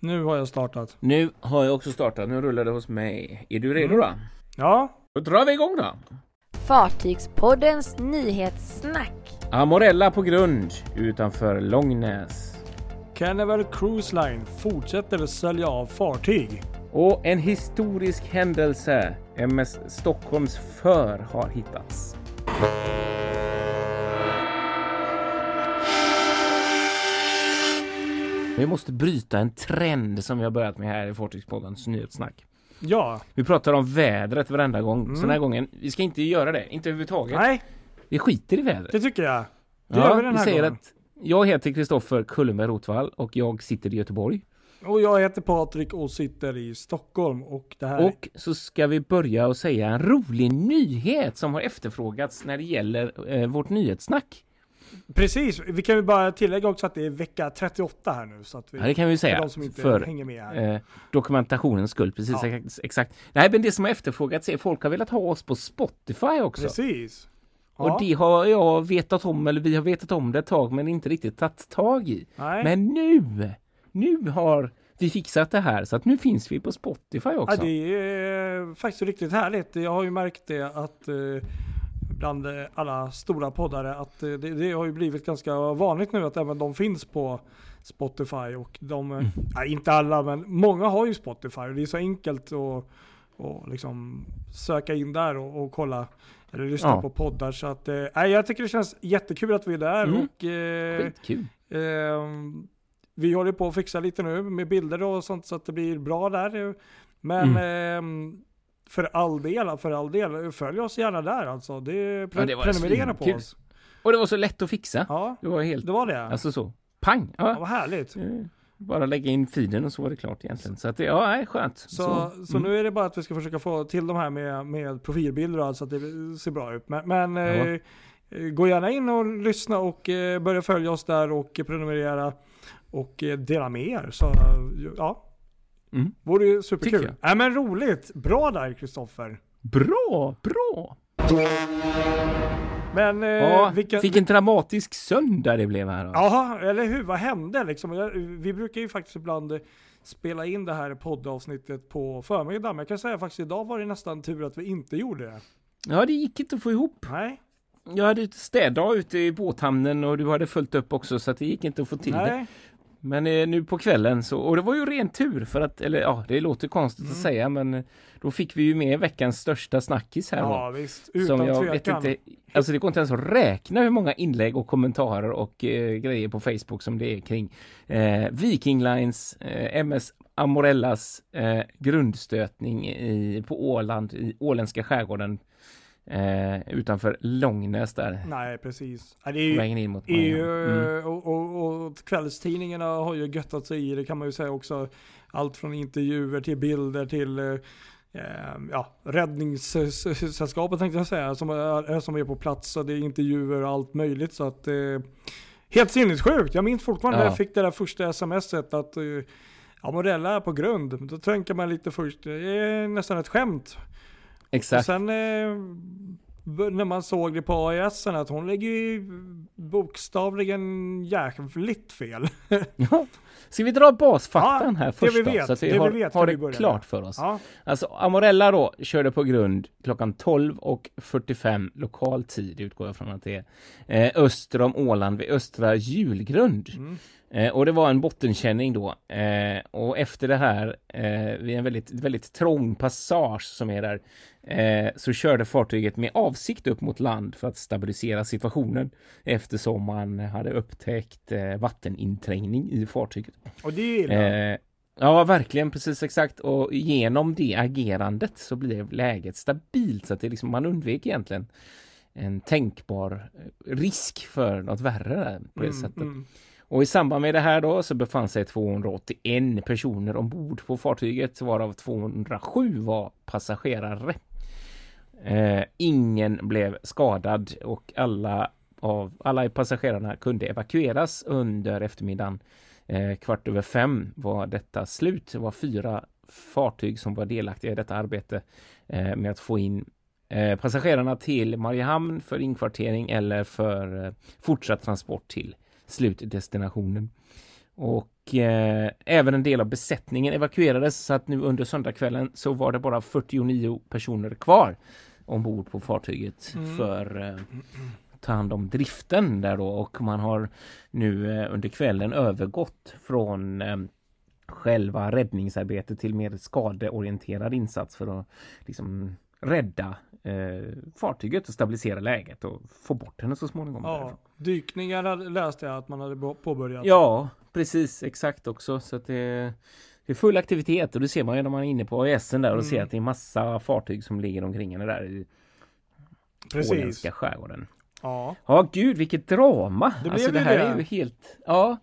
Nu har jag startat. Nu har jag också startat, nu rullar det hos mig. Är du redo Mm. då? Ja, Då drar vi igång då! Fartygspoddens nyhetssnack. Amorella på grund utanför Långnäs. Carnival Cruise Line fortsätter sälja av fartyg. Och en historisk händelse. MS Stockholms för har hittats. Vi måste bryta en trend som vi har börjat med här i Fartygspoddens nyhetssnack. Ja, Vi pratar om vädret varenda gång. Mm. Så den här gången, vi ska inte göra det. Inte överhuvudtaget. nej, Vi skiter i vädret. det tycker jag. Det gör vi den här säger gången. att jag heter Kristoffer Kullenberg Rotvall och jag sitter i Göteborg. Och jag heter Patrik och sitter i Stockholm och det här... Och så ska vi börja och säga en rolig nyhet som har efterfrågats när det gäller eh, vårt nyhetssnack. Precis, vi kan ju bara tillägga också att det är vecka 38 här nu. Så att vi, Ja, det kan vi för säga. de som inte För hänger med här. eh, dokumentationens skull. Precis Ja. ex- exakt. Nej, men det som har efterfrågats är folk har velat ha oss på Spotify också. Precis. Ja, Och det har jag vetat om, eller vi har vetat om det ett tag, men inte riktigt tagit tag i. nej. Men nu, nu har vi fixat det här så att nu finns vi på Spotify Ja, också. det är faktiskt riktigt härligt. Jag har ju märkt det att eh, bland eh, alla stora poddare att eh, det, det har ju blivit ganska vanligt nu att även de finns på Spotify och de, Mm. eh, nej, inte alla men många har ju Spotify och det är så enkelt att och liksom söka in där och, och kolla eller lyssna Ja. på poddar så att eh, jag tycker det känns jättekul att vi är där Mm. och eh, Skitkul. Ehm, vi håller på att fixa lite nu med bilder och sånt så att det blir bra där. Men ehm, för all del, för all del, följ oss gärna där alltså. Det, pre- Ja, det prenumerera på oss. Och det var så lätt att fixa. Ja, Det var helt, det var det. alltså så, pang! ja, Ja. vad härligt. Eh, Bara lägga in feeden och så var det klart egentligen. Så att det, ja, skönt. Så, så, mm. nu är det bara att vi ska försöka få till de här med, med profilbilder och allt så att det ser bra ut. Men, men Ja. eh, gå gärna in och lyssna och eh, börja följa oss där och prenumerera och eh, dela med er. Så ja, Mm. vore ju superkul. Nej men roligt, bra där Kristoffer. Bra, bra! Men eh, Ja, vilken... vilken dramatisk söndag det blev här. Jaha, eller hur? Vad hände liksom? Vi brukar ju faktiskt ibland eh, spela in det här poddavsnittet på förmiddagen. Men jag kan säga faktiskt idag var det nästan tur att vi inte gjorde det. Ja, det gick inte att få ihop. Nej, Jag hade städdag ute i båthamnen och du hade följt upp också så att det gick inte att få till det. Men eh, nu på kvällen så, och det var ju ren tur för att, eller ja, det låter konstigt Mm. att säga men då fick vi ju med veckans största snackis här då. Ja visst, utan Som jag vet tvekan. inte, alltså det går inte ens att räkna hur många inlägg och kommentarer och eh, grejer på Facebook som det är kring eh, Viking Lines, eh, MS Amorellas eh, grundstötning i, på Åland, i åländska skärgården eh, utanför Långnäs där. Nej, precis. Ja, det är ju, in mot Maja. Mm. och, och, och kvällstidningarna har ju göttat sig i det kan man ju säga också. Allt från intervjuer till bilder till eh, eh, ja, räddningssällskapet tänkte jag säga, som är, som är på plats. Och det är intervjuer och allt möjligt. Så att, eh, helt sinnessjukt. Jag minns fortfarande när Ja. jag fick det där första smset att eh, ja, Morella är på grund. Då tänker man lite först, det är nästan ett skämt. Och Exakt. sen eh, när man såg det på AIS att hon lägger ju bokstavligen jävligt fel. Ja. Ska vi dra basfaktan Ja, här först vi då, vet, så att vi det vi har, vet har det vi klart för oss. Ja, Alltså Amorella då körde på grund klockan 12 och 45 lokal tid utgår jag från att det är. Eh, öster om Åland vid Östra Julgrund. Mm. Eh, och det var en bottenkänning då. Eh, och efter det här, eh, vid en väldigt, väldigt trång passage som är där, eh, så körde fartyget med avsikt upp mot land för att stabilisera situationen eftersom man hade upptäckt eh, vatteninträngning i fartyget. Och det är illa. Eh, ja, verkligen precis exakt. Och genom det agerandet så blev läget stabilt så att det liksom, man undvek egentligen en tänkbar eh, risk för något värre där på det Mm, sättet. mm. Och i samband med det här då så befann sig 281 personer ombord på fartyget varav 207 var passagerare. Eh, ingen blev skadad och alla av alla passagerarna kunde evakueras under eftermiddagen. Eh, kvart över fem var detta slut. Det var fyra fartyg som var delaktiga i detta arbete eh, med att få in eh, passagerarna till Mariehamn för inkvartering eller för eh, fortsatt transport till slutdestinationen. Och eh, även en del av besättningen evakuerades så att nu under söndagskvällen så var det bara 49 personer kvar ombord på fartyget Mm. för eh, ta hand om driften där då och man har nu eh, under kvällen övergått från eh, själva räddningsarbetet till mer skadeorienterad insats för att liksom rädda eh, fartyget och stabilisera läget och få bort henne så småningom. Ja, därifrån. dykningar läste jag att man hade påbörjat. ja precis exakt också så att det det är full aktivitet och det ser man ju när man är inne på AISen där och Mm. ser att det är massa fartyg som ligger omkring henne där i Precis. åländska skärgården. Ja. Ja, gud vilket drama! Det alltså det här det. är ju helt... Ja.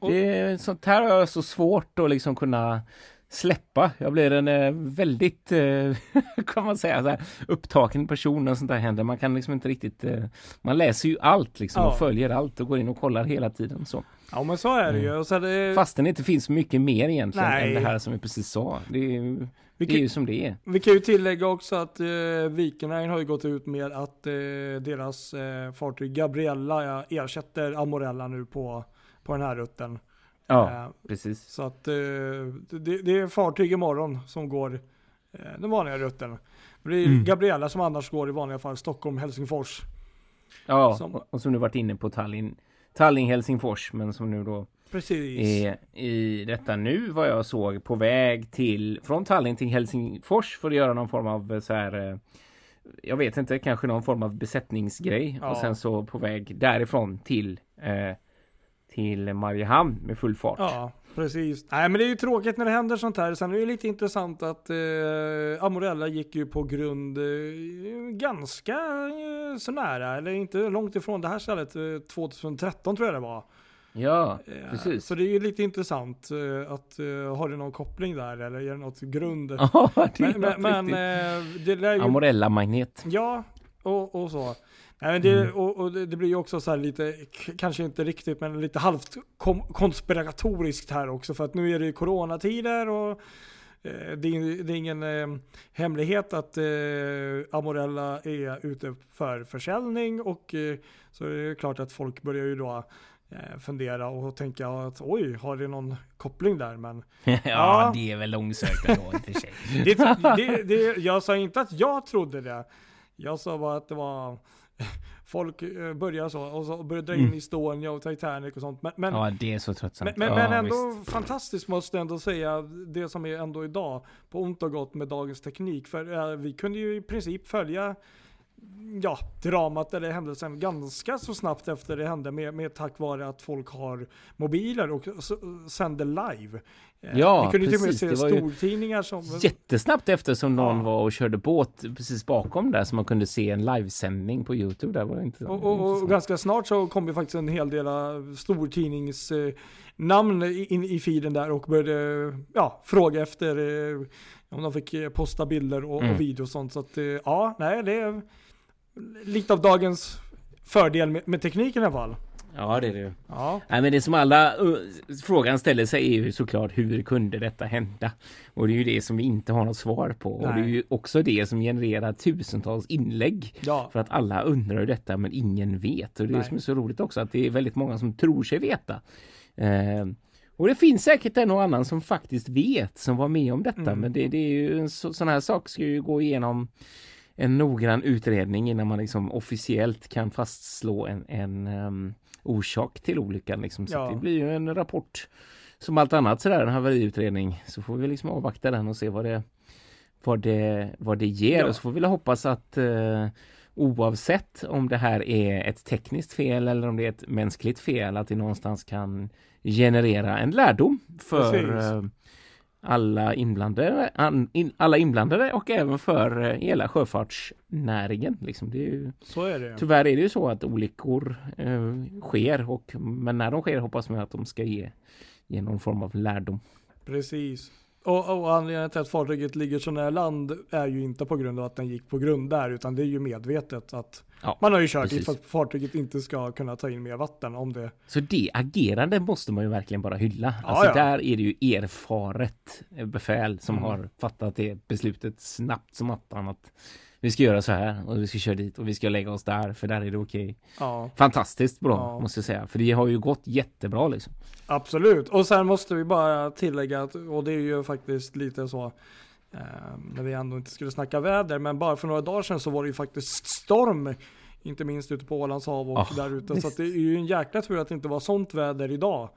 Det sånt här har jag så svårt att liksom kunna släppa. Jag blir en eh, väldigt, eh, kan man säga, så här, upptagen person när sånt här händer. Man kan liksom inte riktigt... Eh, man läser ju allt liksom Ja. och följer allt och går in och kollar hela tiden. Så. Ja, men så är det ju. Och så det, Fastän det inte finns mycket mer egentligen Nej. än det här som vi precis sa. Det är, ju- vi, det är kan, ju som det är. vi kan ju tillägga också att eh, Viking Line har ju gått ut med att eh, deras eh, fartyg Gabriella ersätter Amorella nu på, på den här rutten. Ja, Eh, precis. Så att eh, det, det är fartyg imorgon som går eh, den vanliga rutten. Det är Mm. Gabriella som annars går i vanliga fall Stockholm-Helsingfors. Ja, Som- och, som nu varit inne på Tallinn, Tallinn Helsingfors, men som nu då Precis. är i detta nu vad jag såg på väg till från Tallinn till Helsingfors för att göra någon form av eh, så här. eh, Jag vet inte, kanske någon form av besättningsgrej Ja. och sen så på väg därifrån till eh, till Mariehamn med full fart. Ja, precis. Nej men det är ju tråkigt när det händer sånt här. Sen är det ju lite intressant att eh, Amorella gick ju på grund eh, ganska eh, så nära, eller inte långt ifrån det här stället, eh, 2013 tror jag det var. Ja, Eh, precis. Så det är ju lite intressant eh, att, uh, har det någon koppling där eller är det något grund? Ja, det är men men, men eh, det ju... Amorella magnet. Ja, och, och så. Nej, men det, Mm. och, och det, det blir ju också så här lite, kanske inte riktigt, men lite halvt kom, konspiratoriskt här också. För att nu är det ju coronatider och eh, det, är, det är ingen eh, hemlighet att eh, Amorella är ute för försäljning. Och eh, så är det klart att folk börjar ju då fundera och tänka att oj, har det någon koppling där? Men ja, Ja. det är väl långsökt ändå i och för sig. det, det, det, jag sa inte att jag trodde det. Jag sa bara att det var folk eh, börjar så och så börjar dra in Mm. Estonia och Titanic och sånt. Men, men, Ja, det är så men, tröttsamt. men, ja, men ändå visst. fantastiskt måste jag ändå säga det som är ändå idag på ont och gott med dagens teknik. För eh, vi kunde ju i princip följa ja, dramat eller händelsen ganska så snabbt efter det hände med, med tack vare att folk har mobiler och sänder live. Eh, Ja, vi kunde ju till och med precis. se stortidningar som Jättesnabbt efter som någon Ja. var och körde båt precis bakom där så man kunde se en livesändning på Youtube där var det inte Och, och, och ganska snart så kom ju faktiskt en hel del stortidningsnamn eh, in i feeden där och började ja, fråga efter eh, om de fick posta bilder och, Mm. och video och sånt. Så att ja, nej det är lite av dagens fördel med, med tekniken i alla fall. Ja det är det Ja, Nej men det som alla uh, frågan ställer sig är ju såklart hur kunde detta hända? Och det är ju det som vi inte har något svar på. Och det är Nej. ju också det som genererar tusentals inlägg. ja, För att alla undrar detta men ingen vet. Och det är det Nej. som är så roligt också att det är väldigt många som tror sig veta. Eh, och det finns säkert en och annan som faktiskt vet som var med om detta. Mm. Men det, det är ju en så, sån här sak ska ju gå igenom en noggrann utredning innan man liksom officiellt kan fastslå en, en ehm, orsak till olyckan. Liksom. Så Ja. det blir ju en rapport som allt annat sådär, en haveriutredning. Så får vi liksom avvakta den och se vad det, vad det, vad det ger. Ja. Och så får vi hoppas att eh, oavsett om det här är ett tekniskt fel eller om det är ett mänskligt fel, att det någonstans kan generera en lärdom för alla inblandade, an, in, alla inblandade och även för eh, hela sjöfartsnäringen. Liksom. Det är ju, så är det. tyvärr är det ju så att olyckor eh, sker, och, men när de sker hoppas man att de ska ge, ge någon form av lärdom. Precis. Och, och anledningen till att fartyget ligger så nära land är ju inte på grund av att den gick på grund där, utan det är ju medvetet att Ja, man har ju kört precis. dit för att fartyget inte ska kunna ta in mer vatten om det. Så det agerande måste man ju verkligen bara hylla. Ja, alltså ja. där är det ju erfaret befäl som Mm. har fattat det beslutet snabbt som attan att Vi ska göra så här och vi ska köra dit och vi ska lägga oss där för där är det okej. Ja, Fantastiskt bra Ja. måste jag säga. För det har ju gått jättebra liksom. absolut. Och sen måste vi bara tillägga att, och det är ju faktiskt lite så, eh, när vi ändå inte skulle snacka väder, men bara för några dagar sedan så var det ju faktiskt storm. Inte minst ute på Ålands hav och Ja, där ute. Så det är ju en jäkla tur att det inte var sånt väder idag.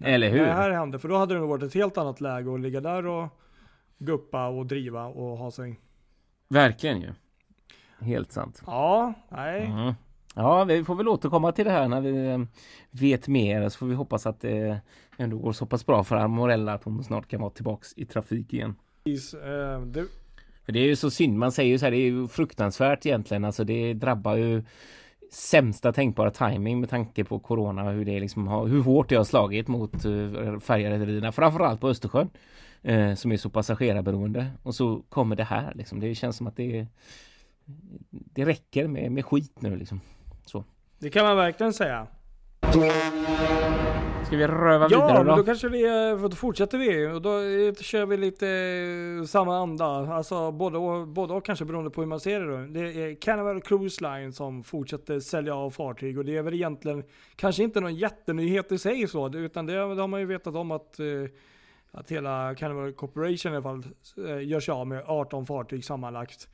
Eller hur? Det här hände, för då hade det nog varit ett helt annat läge att ligga där och guppa och driva och ha sig. Verkligen ju. Helt sant. Ja, nej. Mm. Ja, vi får väl återkomma till det här när vi eh, vet mer. Så får vi hoppas att det ändå går så pass bra för Armorella att hon snart kan vara tillbaks i trafik igen. Precis, eh, det, För det är ju så synd. Man säger ju så här, det är ju fruktansvärt egentligen. Alltså det drabbar ju sämsta tänkbara timing med tanke på corona hur det liksom har, hur hårt det har slagit mot uh, färjerederierna, framförallt på Östersjön. eh, som är så passagerarberoende. Och så kommer det här liksom. Det känns som att det det räcker med, med skit nu liksom. det kan man verkligen säga. Ska vi röva Ja, vidare då? då kanske vi, eh, då fortsätter vi och då eh, kör vi lite eh, samma anda. Alltså både och, både och kanske beroende på hur man ser det då. Det är Carnival Cruise Line som fortsätter sälja av fartyg och det är väl egentligen kanske inte någon jättenyhet i sig så, utan det, det har man ju vetat om att att hela Carnival Corporation i alla fall gör sig av med 18 fartyg sammanlagt.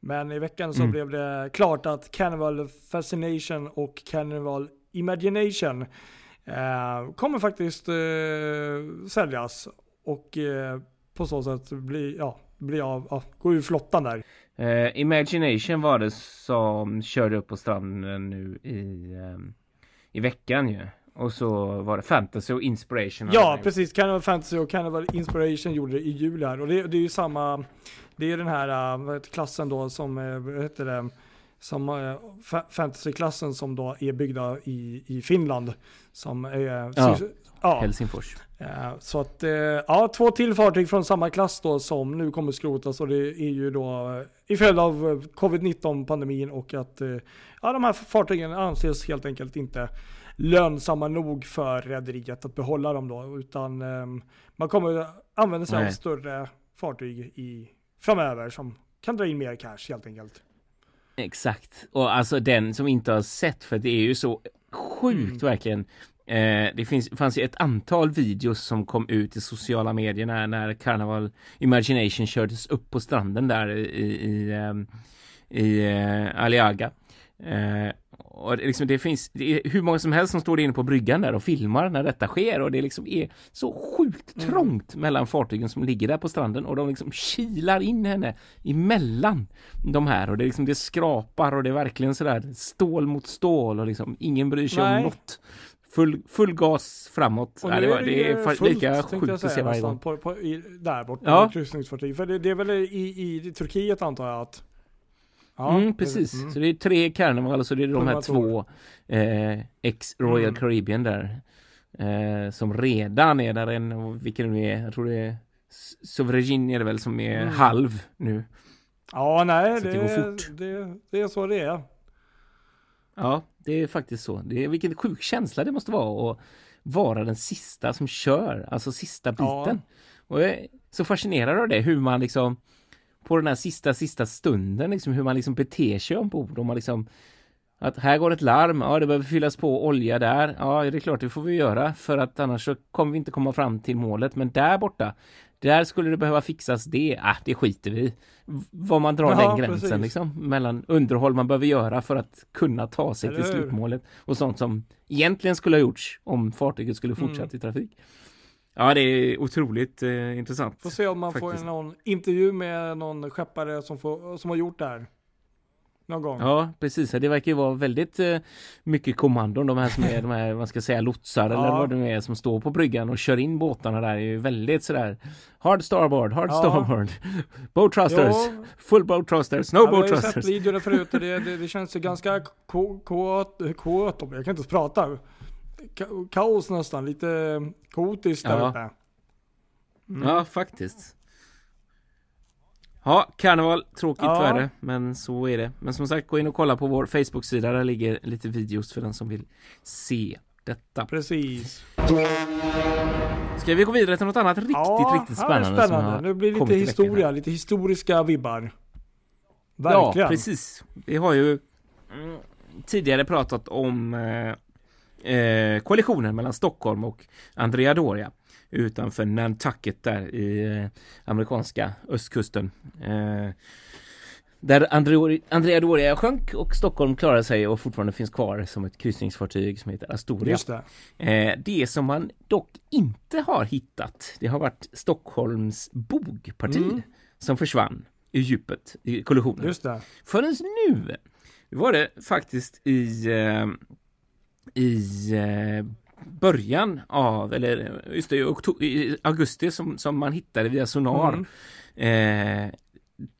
Men i veckan så Mm. blev det klart att Carnival Fascination och Carnival Imagination eh, kommer faktiskt eh, säljas och eh, på så sätt bli, ja, bli av, ja, gå ur flottan där. Eh, Imagination var det som körde upp på stranden nu i, ehm, i veckan ju. Och så var det Fantasy och Inspiration. Ja, precis. Carnival Fantasy och Carnival Inspiration gjorde det i jul här. Och det, det är ju samma, det är den här äh, heter klassen då som, äh, vad heter det, som äh, fa- fantasy-klassen som då är byggda i, i Finland. Som är, Ja. ja. Helsingfors. Så att, ja, två till fartyg från samma klass då som nu kommer skrotas och det är ju då i följd av eh, covid-19 pandemin och att ja, de här fartygen anses helt enkelt inte lönsamma nog för rederiet att behålla dem då utan eh, man kommer använda sig av större fartyg i framöver som kan dra in mer cash helt enkelt. Exakt. Och alltså den som inte har sett, för det är ju så sjukt Mm. verkligen. Eh, det finns, fanns ju ett antal videos som kom ut i sociala medier när, när Carnival Imagination kördes upp på stranden där i, i, ehm, i eh, Aliaga. Eh, och det, liksom, det finns det är hur många som helst som står inne på bryggan där och filmar när detta sker och det liksom är så sjukt Mm. trångt mellan fartygen som ligger där på stranden och de liksom kilar in henne emellan de här och det liksom det skrapar och det är verkligen sådär stål mot stål och liksom ingen bryr sig Nej. om något. Full, full gas framåt. Och Ja, nu det, var, det ju är fullt, lika sjukt att se varje gång. På, på, i, där borta Ja. kryssningsfartyg. För det, det är väl i, i, i Turkiet antar jag att... Ja, mm, precis. Mm. Så det är tre Carnival och så det är de här två eh, ex Royal Mm. Caribbean där. Eh, som redan är där en, och vilken det är, jag tror det är Sovereign är det väl som är Mm. halv nu. Ja, nej, det, det går fort. det, det är så det är. Ja, det är faktiskt så. Det är, vilken sjuk känsla det måste vara att vara den sista som kör, alltså sista Ja. biten. Och jag är så fascinerad av det, hur man liksom på den här sista, sista stunden, liksom hur man liksom beter sig ombord. Om man liksom att här går ett larm, ja det behöver fyllas på olja där, ja det är klart det får vi göra för att annars så kommer vi inte komma fram till målet. Men där borta, där skulle det behöva fixas det, äh, det skiter vi Var man drar Ja, den gränsen precis. liksom mellan underhåll man behöver göra för att kunna ta sig till Eller hur? slutmålet och sånt som egentligen skulle ha gjorts om fartyget skulle Mm. fortsatt i trafik. Ja, det är otroligt eh, intressant. Får se om man Faktiskt. får någon intervju med någon skeppare som, får, som har gjort det här. Någon gång. Ja, precis. Det verkar ju vara väldigt eh, mycket kommandon. De här som är de här, vad ska jag säga, lotsar eller Ja. vad det nu är som står på bryggan och kör in båtarna där. är ju väldigt sådär hard starboard, hard Ja. starboard. Boat thrusters, Jo. full boat thrusters, no Ja, boat har ju sett thrusters. videorna förut och det, det, det känns ju ganska ko- ko- jag kan inte ens prata. Ka- Kaos nästan, lite kaotiskt där Ja. uppe. Mm. Ja, faktiskt. Ja, karneval, tråkigt Ja. värre, men så är det. Men som sagt, gå in och kolla på vår Facebook-sida. Där ligger lite videos för den som vill se detta. Precis. Ska vi gå vidare till något annat riktigt, ja, riktigt ja, spännande? som spännande. Nu blir det lite historia, lite historiska vibbar. Verkligen. Ja, precis. Vi har ju mm, tidigare pratat om eh, koalitionen mellan Stockholm och Andrea Doria utanför Nantucket där i eh, amerikanska östkusten. Eh, där Andrea, Andrea Doria sjönk och Stockholm klarade sig och fortfarande finns kvar som ett kryssningsfartyg som heter Astoria. Just det. Eh, det som man dock inte har hittat, det har varit Stockholms bogparti Mm. som försvann i djupet i kollisionen. Just det. Förrän nu var det faktiskt i, eh, i eh, början av, eller just det, i, augusti som, som man hittade via sonar Mm. eh,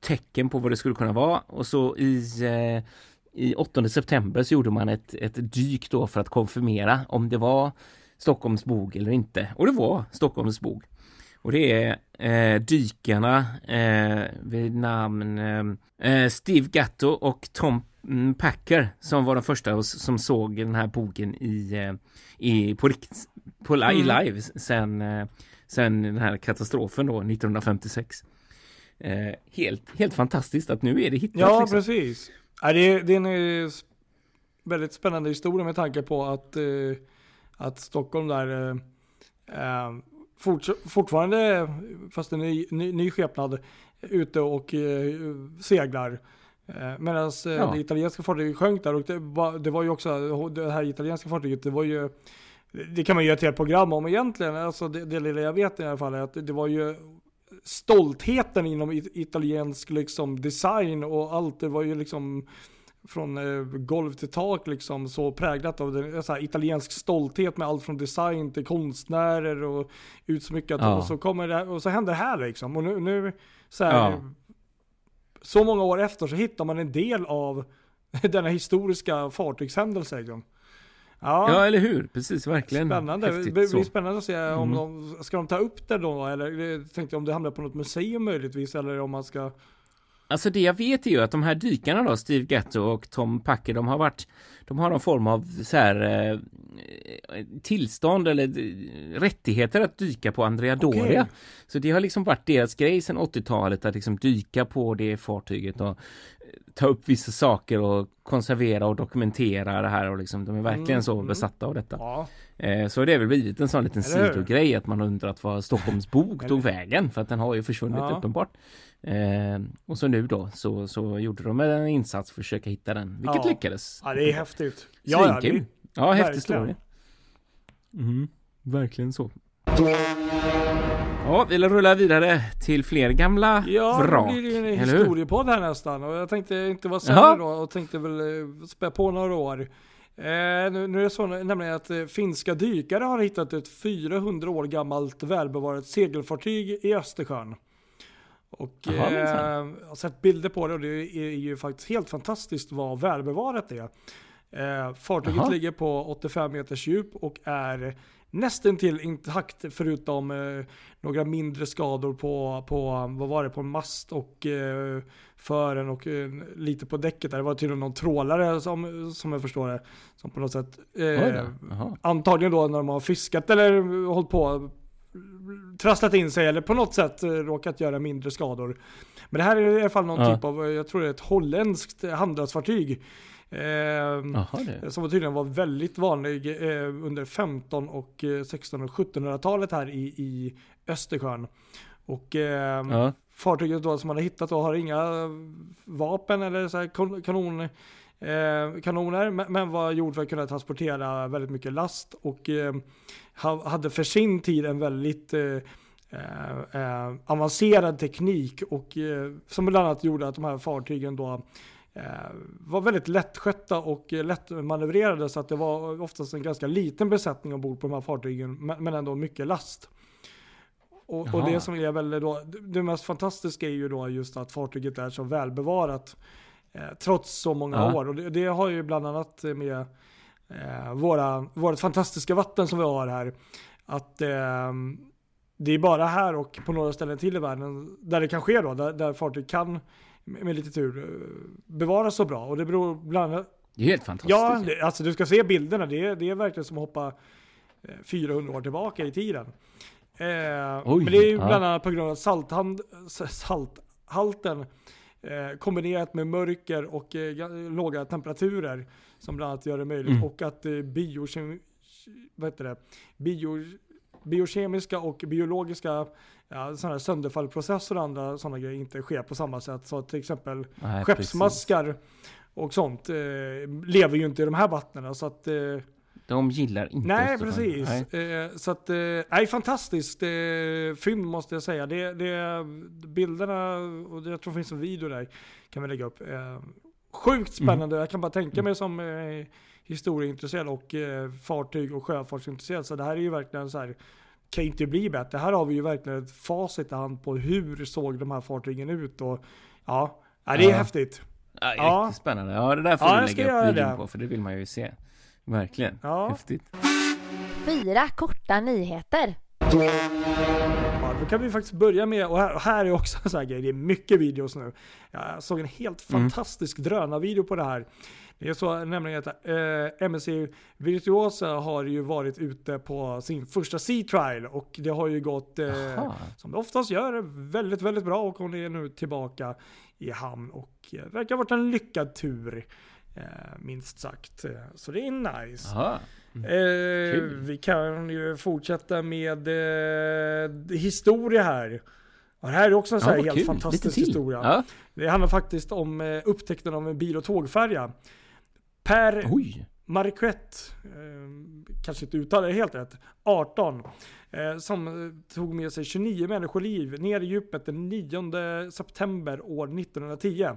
tecken på vad det skulle kunna vara och så i eh, i 8 september så gjorde man ett, ett dyk då för att konfirmera om det var Stockholms bog eller inte. Och det var Stockholms bog. Och det är eh, dykarna eh, vid namn eh, Steve Gatto och Tom mm, Packer som var de första som såg den här bogen i, eh, i på, på Mm. live sen, eh, sen den här katastrofen då 1956. Eh, helt, helt fantastiskt att nu är det hittat. Ja, liksom. precis. Ja, det, är, det är en eh, väldigt spännande historia med tanke på att, eh, att Stockholm där forts- fortfarande, fast en ny, ny, ny skepnad, ute och eh, seglar. Eh, Medan eh, Ja. det italienska fartyget sjönk där och det var, det var ju också, det här italienska fartyget, det var ju det kan man göra ett helt program om egentligen. Alltså det, det lilla jag vet i alla fall är att det var ju stoltheten inom it- italiensk liksom design och allt. Det var ju liksom från eh, golv till tak liksom så präglat av den, så här, italiensk stolthet med allt från design till konstnärer och utsmyckat. Ja. Och så kommer det och så händer det här liksom. Och nu, nu så här, Ja. så många år efter så hittar man en del av denna historiska fartygshändelse. Liksom. Ja, Ja, eller hur? Precis, verkligen. Spännande. Det Häftigt blir så. spännande att se om Mm. de, ska de ta upp det då? Eller eh, tänkte jag om det hamnar på något museum möjligtvis, eller om man ska... Alltså det jag vet är ju att de här dykarna då, Steve Gatto och Tom Packer, de har varit, de har någon form av så här eh, tillstånd eller rättigheter att dyka på Andrea Doria. Okej. Så det har liksom varit deras grej sedan 80-talet att liksom dyka på det fartyget och eh, ta upp vissa saker och konservera och dokumentera det här och liksom de är verkligen Mm, så mm. besatta av detta. Ja, Eh, så det är väl blivit en sån liten sidogrej att man undrat vad Stockholms bok tog vägen för att den har ju försvunnit Ja. uppenbart. Eh, och så nu då så, så gjorde de en insats för att försöka hitta den, vilket Ja. lyckades. ja det är häftigt. Ja, ja, det, Ja, häftig verkligen. story. Mm, verkligen så. Ja, vi rullar vidare till fler gamla ja vrak. det blir ju en eller hur? historiepodd här nästan. Och jag tänkte inte vara sämre då och tänkte väl eh, spä på några år. Eh, nu, nu är det så nämligen att eh, finska dykare har hittat ett 400 år gammalt välbevarat segelfartyg i Östersjön. Och Jaha, eh, jag har sett bilder på det och det är ju faktiskt helt fantastiskt vad välbevarat det är. Eh, fartyget Jaha. ligger på 85 meters djup och är nästan till intakt förutom eh, några mindre skador på, på, vad var det, på en mast och eh, fören och eh, lite på däcket där. Det var tydligen någon trålare som, som jag förstår det, som på något sätt eh. Antagligen då när de har fiskat eller hållit på trasslat in sig eller på något sätt eh, råkat göra mindre skador. Men det här är i alla fall någon Ja. typ av, eh, jag tror det är ett holländskt handelsfartyg. Eh, det. som tydligen var väldigt vanlig eh, under 15 och eh, 16 och 1700-talet här i, i Östersjön. Och eh, Ja. fartyget då som man har hittat då har inga vapen eller så kanon, eh, kanoner men, men var gjord för att kunna transportera väldigt mycket last och eh, ha, hade för sin tid en väldigt eh, avancerad teknik och som bland annat gjorde att de här fartygen då var väldigt lättskötta och lättmanövrerade så att det var oftast en ganska liten besättning ombord på de här fartygen men, ändå mycket last. Och, och det som är väl då, det- mest fantastiska är ju då just att fartyget är så välbevarat trots så många Ja. år. Och det, det har ju bland annat med eh, våra, vårt fantastiska vatten som vi har här. Att eh, det är bara här och på några ställen till i världen där det kan ske då, där, där fartyg kan med lite tur eh, bevaras så bra. Och det beror bland annat Det är helt fantastiskt. Ja, det, alltså du ska se bilderna. Det är, det är verkligen som att hoppa eh, 400 år tillbaka i tiden. Eh, Oj, men det är ju ja. bland annat på grund av salthand, salthalten Eh, kombinerat med mörker och eh, ga- låga temperaturer som bland annat gör det möjligt. Mm. Och att eh, biokemi, vad heter det? Bio, biokemiska och biologiska ja, sådana sönderfallprocesser och andra sådana grejer inte sker på samma sätt. Så till exempel Nej, skeppsmaskar och sånt eh, lever ju inte i de här vattnen. Så att, eh, precis. De gillar inte nej, Östersjön. precis. Nej. Eh, så att, eh, nej, fantastiskt eh, fynd måste jag säga. Det, det, bilderna, och jag tror det finns en video där, kan vi lägga upp. Eh, sjukt spännande. Jag kan bara tänka mig som eh, historieintresserad och eh, fartyg och sjöfartsintresserad. Så det här är ju verkligen så här, kan inte bli bättre. Här har vi ju verkligen ett facit i hand på hur såg de här fartygen ut. Och, ja, det är Ja. häftigt. Ja, Ja. Riktigt spännande. Ja, det där får Ja, du lägga upp videon det. på, för det vill man ju se. Verkligen. Ja. Häftigt. Fyra korta nyheter. Ja, då kan vi faktiskt börja med, och här, och här är också en sån här grej, det är mycket videos nu. Jag såg en helt Mm. fantastisk drönarvideo på det här. Det är så nämligen att eh, MSC Virtuosa har ju varit ute på sin första Sea Trial och det har ju gått, eh, som det oftast gör, väldigt, väldigt bra och hon är nu tillbaka i hamn och eh, verkar ha varit en lyckad tur. Eh, minst sagt. Eh, Så det är nice. Eh, vi kan ju fortsätta med eh, historia här. Och det här är också en Ja, här helt kul. fantastisk historia. Ja. Det handlar faktiskt om eh, upptäckten av en bil och tågfärja. Per Oj. Marquette, eh, kanske inte uttalar det helt rätt, 18. Eh, som tog med sig 29 människoliv ner i djupet den 9 september år 1910.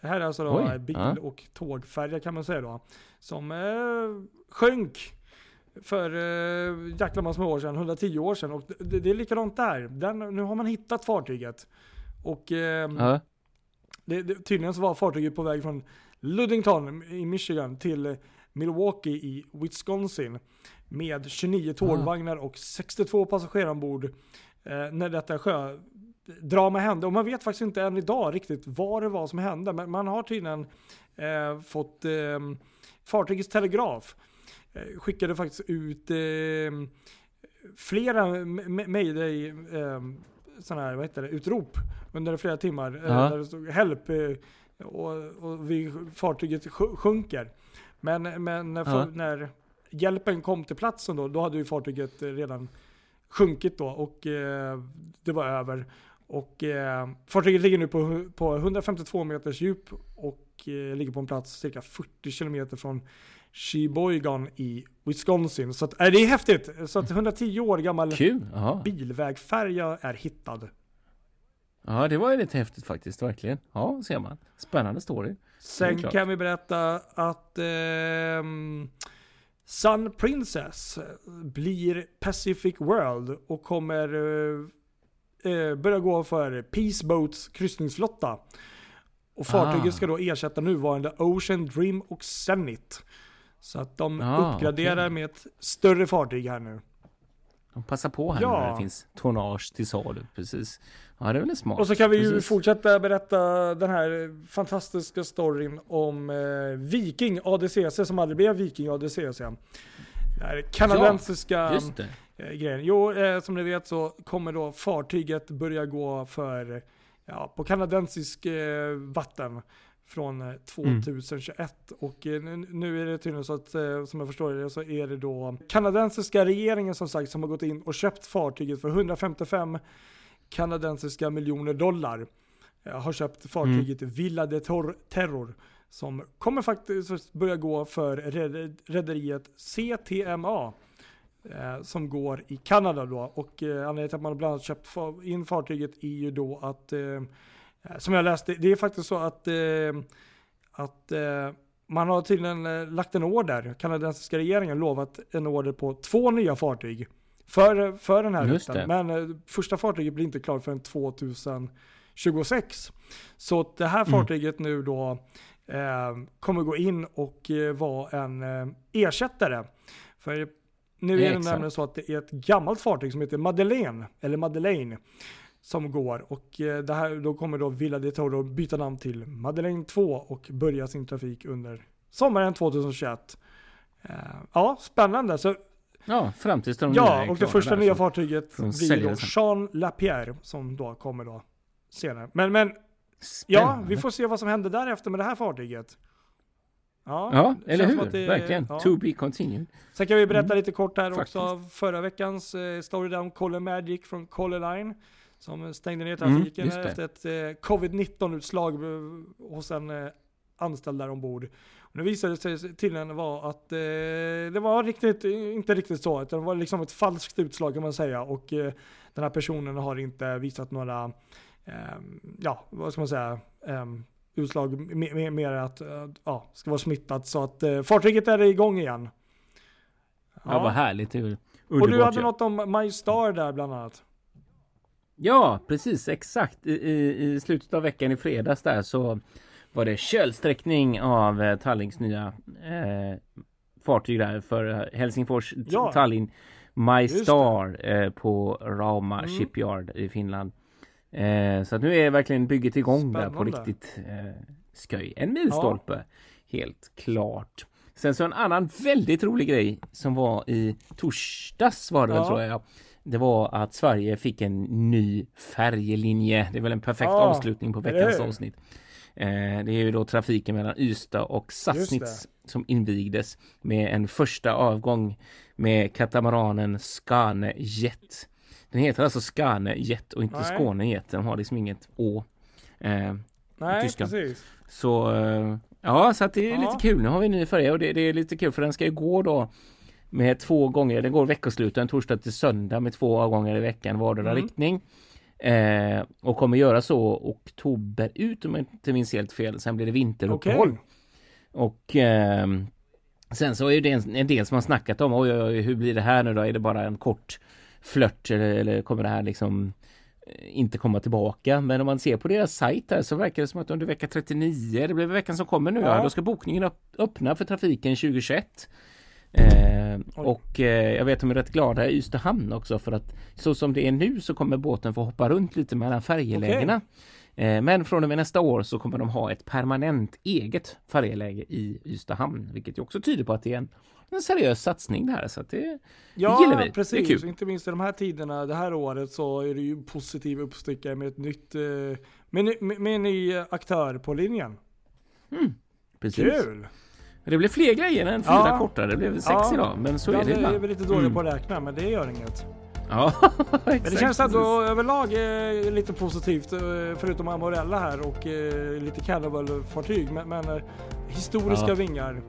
Det här är alltså då Oj, bil ja. och tågfärja kan man säga då. Som eh, sjönk för eh, jäkla massor med år sedan, 110 år sedan. Och det, det är likadant där. Den, nu har man hittat fartyget. Och eh, Ja. det, det, tydligen så var fartyget på väg från Ludington i Michigan till Milwaukee i Wisconsin. Med 29 tågvagnar och 62 passagerare ombord. Eh, när detta sjödrama hände. Och man vet faktiskt inte än idag riktigt vad det var som hände. Men man har tydligen eh, fått eh, fartygets telegraf. Eh, skickade faktiskt ut eh, flera mayday eh, sådana här, vad heter det, utrop under flera timmar. eh, Ja. Där det stod help eh, och, och vi, fartyget sj- sjunker. Men, men när, Ja. när hjälpen kom till platsen då, då hade ju fartyget redan sjunkit då och eh, det var över. Och eh, fartyget ligger nu på, på 152 meters djup och eh, ligger på en plats cirka 40 kilometer från Sheboygan i Wisconsin. Så att, eh, det är häftigt. Så att 110 år gammal Kul. Bilvägfärja är hittad. ja, det var ju lite häftigt faktiskt. Verkligen. Ja, ser man. Spännande story. Sen kan vi berätta att ehm, Sun Princess blir Pacific World och kommer eh, eh, börja gå för Peace Boats kryssningsflotta. Och fartyget Ah. ska då ersätta nuvarande Ocean Dream och Zenit. Så att de Ah, uppgraderar okej. med ett större fartyg här nu. De passar på här Ja. nu när det finns tonnage till salu. Precis. Ja, det är väl smart. Och så kan vi ju Precis. fortsätta berätta den här fantastiska storyn om eh, Viking ADCC som aldrig blev Viking ADCC. Den kanadensiska det. Eh, grejen. Jo, eh, som ni vet så kommer då fartyget börja gå för, ja, på kanadensisk eh, vatten från eh, 2021. Och eh, nu- är det tydligen så att, eh, som jag förstår det, så är det då kanadensiska regeringen som sagt som har gått in och köpt fartyget för 155 kanadensiska miljoner dollar. Har köpt fartyget Villa de Tor- Terror. Som kommer faktiskt börja gå för red- rederiet CTMA. Eh, som går i Kanada då. Och eh, anledningen till att man bland annat köpt in fartyget är ju då att, eh, eh, som jag läste, det är faktiskt så att, eh, att eh, man har tydligen lagt en order, kanadensiska regeringen lovat en order på två nya fartyg. För, för den här rutten. Men första fartyget blir inte klart förrän 2026. Så det här Mm. fartyget nu då eh, kommer gå in och eh, vara en eh, ersättare. För nu är det nämligen så att det är ett gammalt fartyg som heter Madeleine, eller Madeleine, som går. Och eh, det här, då kommer då Villa de Toro byta namn till Madeleine 2 och börja sin trafik under sommaren 2021. Eh, ja, spännande. Så, Ja, fram tills de nya ja, och det första där, nya så- fartyget blir då. Jean Lapierre som då kommer då senare. Men, men Ja, Spännande. vi får se vad som händer därefter med det här fartyget. Ja, det eller hur? det- Verkligen. ja. To be continued. Sen kan vi berätta Mm, lite kort här faktiskt. också av förra veckans eh, story om Colin Magic från Colin Line. Som stängde ner Mm, trafiken det. efter ett eh, covid-19 utslag eh, hos en eh, anställd där ombord. Och nu visade det sig tydligen vara att eh, det var riktigt, inte riktigt så, utan det var liksom ett falskt utslag kan man säga. Och eh, den här personen har inte visat några, eh, ja vad ska man säga, eh, utslag mer, mer, att, eh, ja, ska vara smittat. Så att eh, fartyget är igång igen. Ja, vad härligt. Väl Och du underbart hade ju. något om My Star där bland annat. Ja, precis exakt. I, i, I slutet av veckan i fredags där så var det kölsträckning av eh, Tallings nya eh, fartyg där för eh, Helsingfors Ja. Tallinn My Just. Star eh, på Rauma Mm. Shipyard i Finland. Eh, så att nu är verkligen bygget igång där på Spännande. riktigt eh, skoj. En milstolpe, helt klart. Sen så en annan väldigt rolig grej som var i torsdags var det väl Ja. tror jag. Det var att Sverige fick en ny färjelinje. Det är väl en perfekt Ja, avslutning på veckans avsnitt. Eh, det är ju då trafiken mellan Ystad och Sassnitz som invigdes med en första avgång med katamaranen Skane Jet. Den heter alltså Skane Jet och inte Nej. Skåne Jet. Den har liksom inget Å. Eh, Nej, Tyskland. precis. så eh, ja, så att det är Ja. lite kul. Nu har vi en ny färja och det, det är lite kul för den ska ju gå då med två gånger. Den går veckosluten torsdag till söndag med två avgångar i veckan vardera Mm. riktning. Eh, och kommer göra så oktober ut om jag inte minns helt fel. Sen blir det vinteruppehåll. Och ehm, sen så är det en, en del som har snackat om oj, oj, oj, hur blir det här nu då? Är det bara en kort flört eller, eller kommer det här liksom eh, inte komma tillbaka? Men om man ser på deras sajt här så verkar det som att under vecka 39, det blir veckan som kommer nu, ja. Då ska bokningen öppna för trafiken 2021. Eh, och eh, jag vet att de är rätt glada i Ystad hamn också för att så som det är nu så kommer båten få hoppa runt lite mellan färjelägena. Eh, Men från och med nästa år så kommer de ha ett permanent eget färjeläge i Ystad hamn, vilket också tyder på att det är en, en seriös satsning det här. Så att det, Ja, gillar vi. Det är precis. kul. Inte minst i de här tiderna, det här året, så är det ju positiv uppstickare med ett nytt, eh, med, med, med en ny eh, aktör på linjen. precis. Kul! Det blev fler grejer än fyra Ja. korta. Det blev sex Ja. idag, men så är det är ibland. vi lite dåliga Mm. på att räkna, men det gör inget. Ja, Men det känns ändå överlag eh, lite positivt, eh, förutom Amorella här och eh, lite Carnival-fartyg. Men, men eh, historiska Ja. vingar.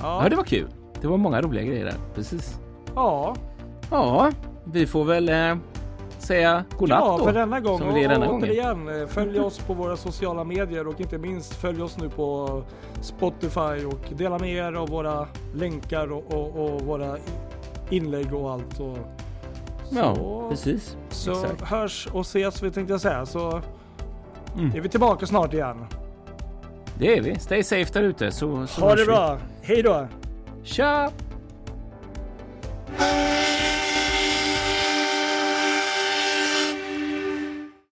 Ja, Ja, det var kul. Det var många roliga grejer där. Precis. ja, Ja, vi får väl eh, säga godnatt ja då. för denna gång. som denna och gången. återigen, eh, följ oss på våra sociala medier och inte minst följ oss nu på Spotify och dela med er av våra länkar och, och, och våra inlägg och allt. Och, Ja, så, precis. så Exakt. hörs och ses, vi tänkte jag säga. Så Mm. är vi tillbaka snart igen. Det är vi. Stay safe där ute så, så Ha det vi. bra. Hej då! Tja!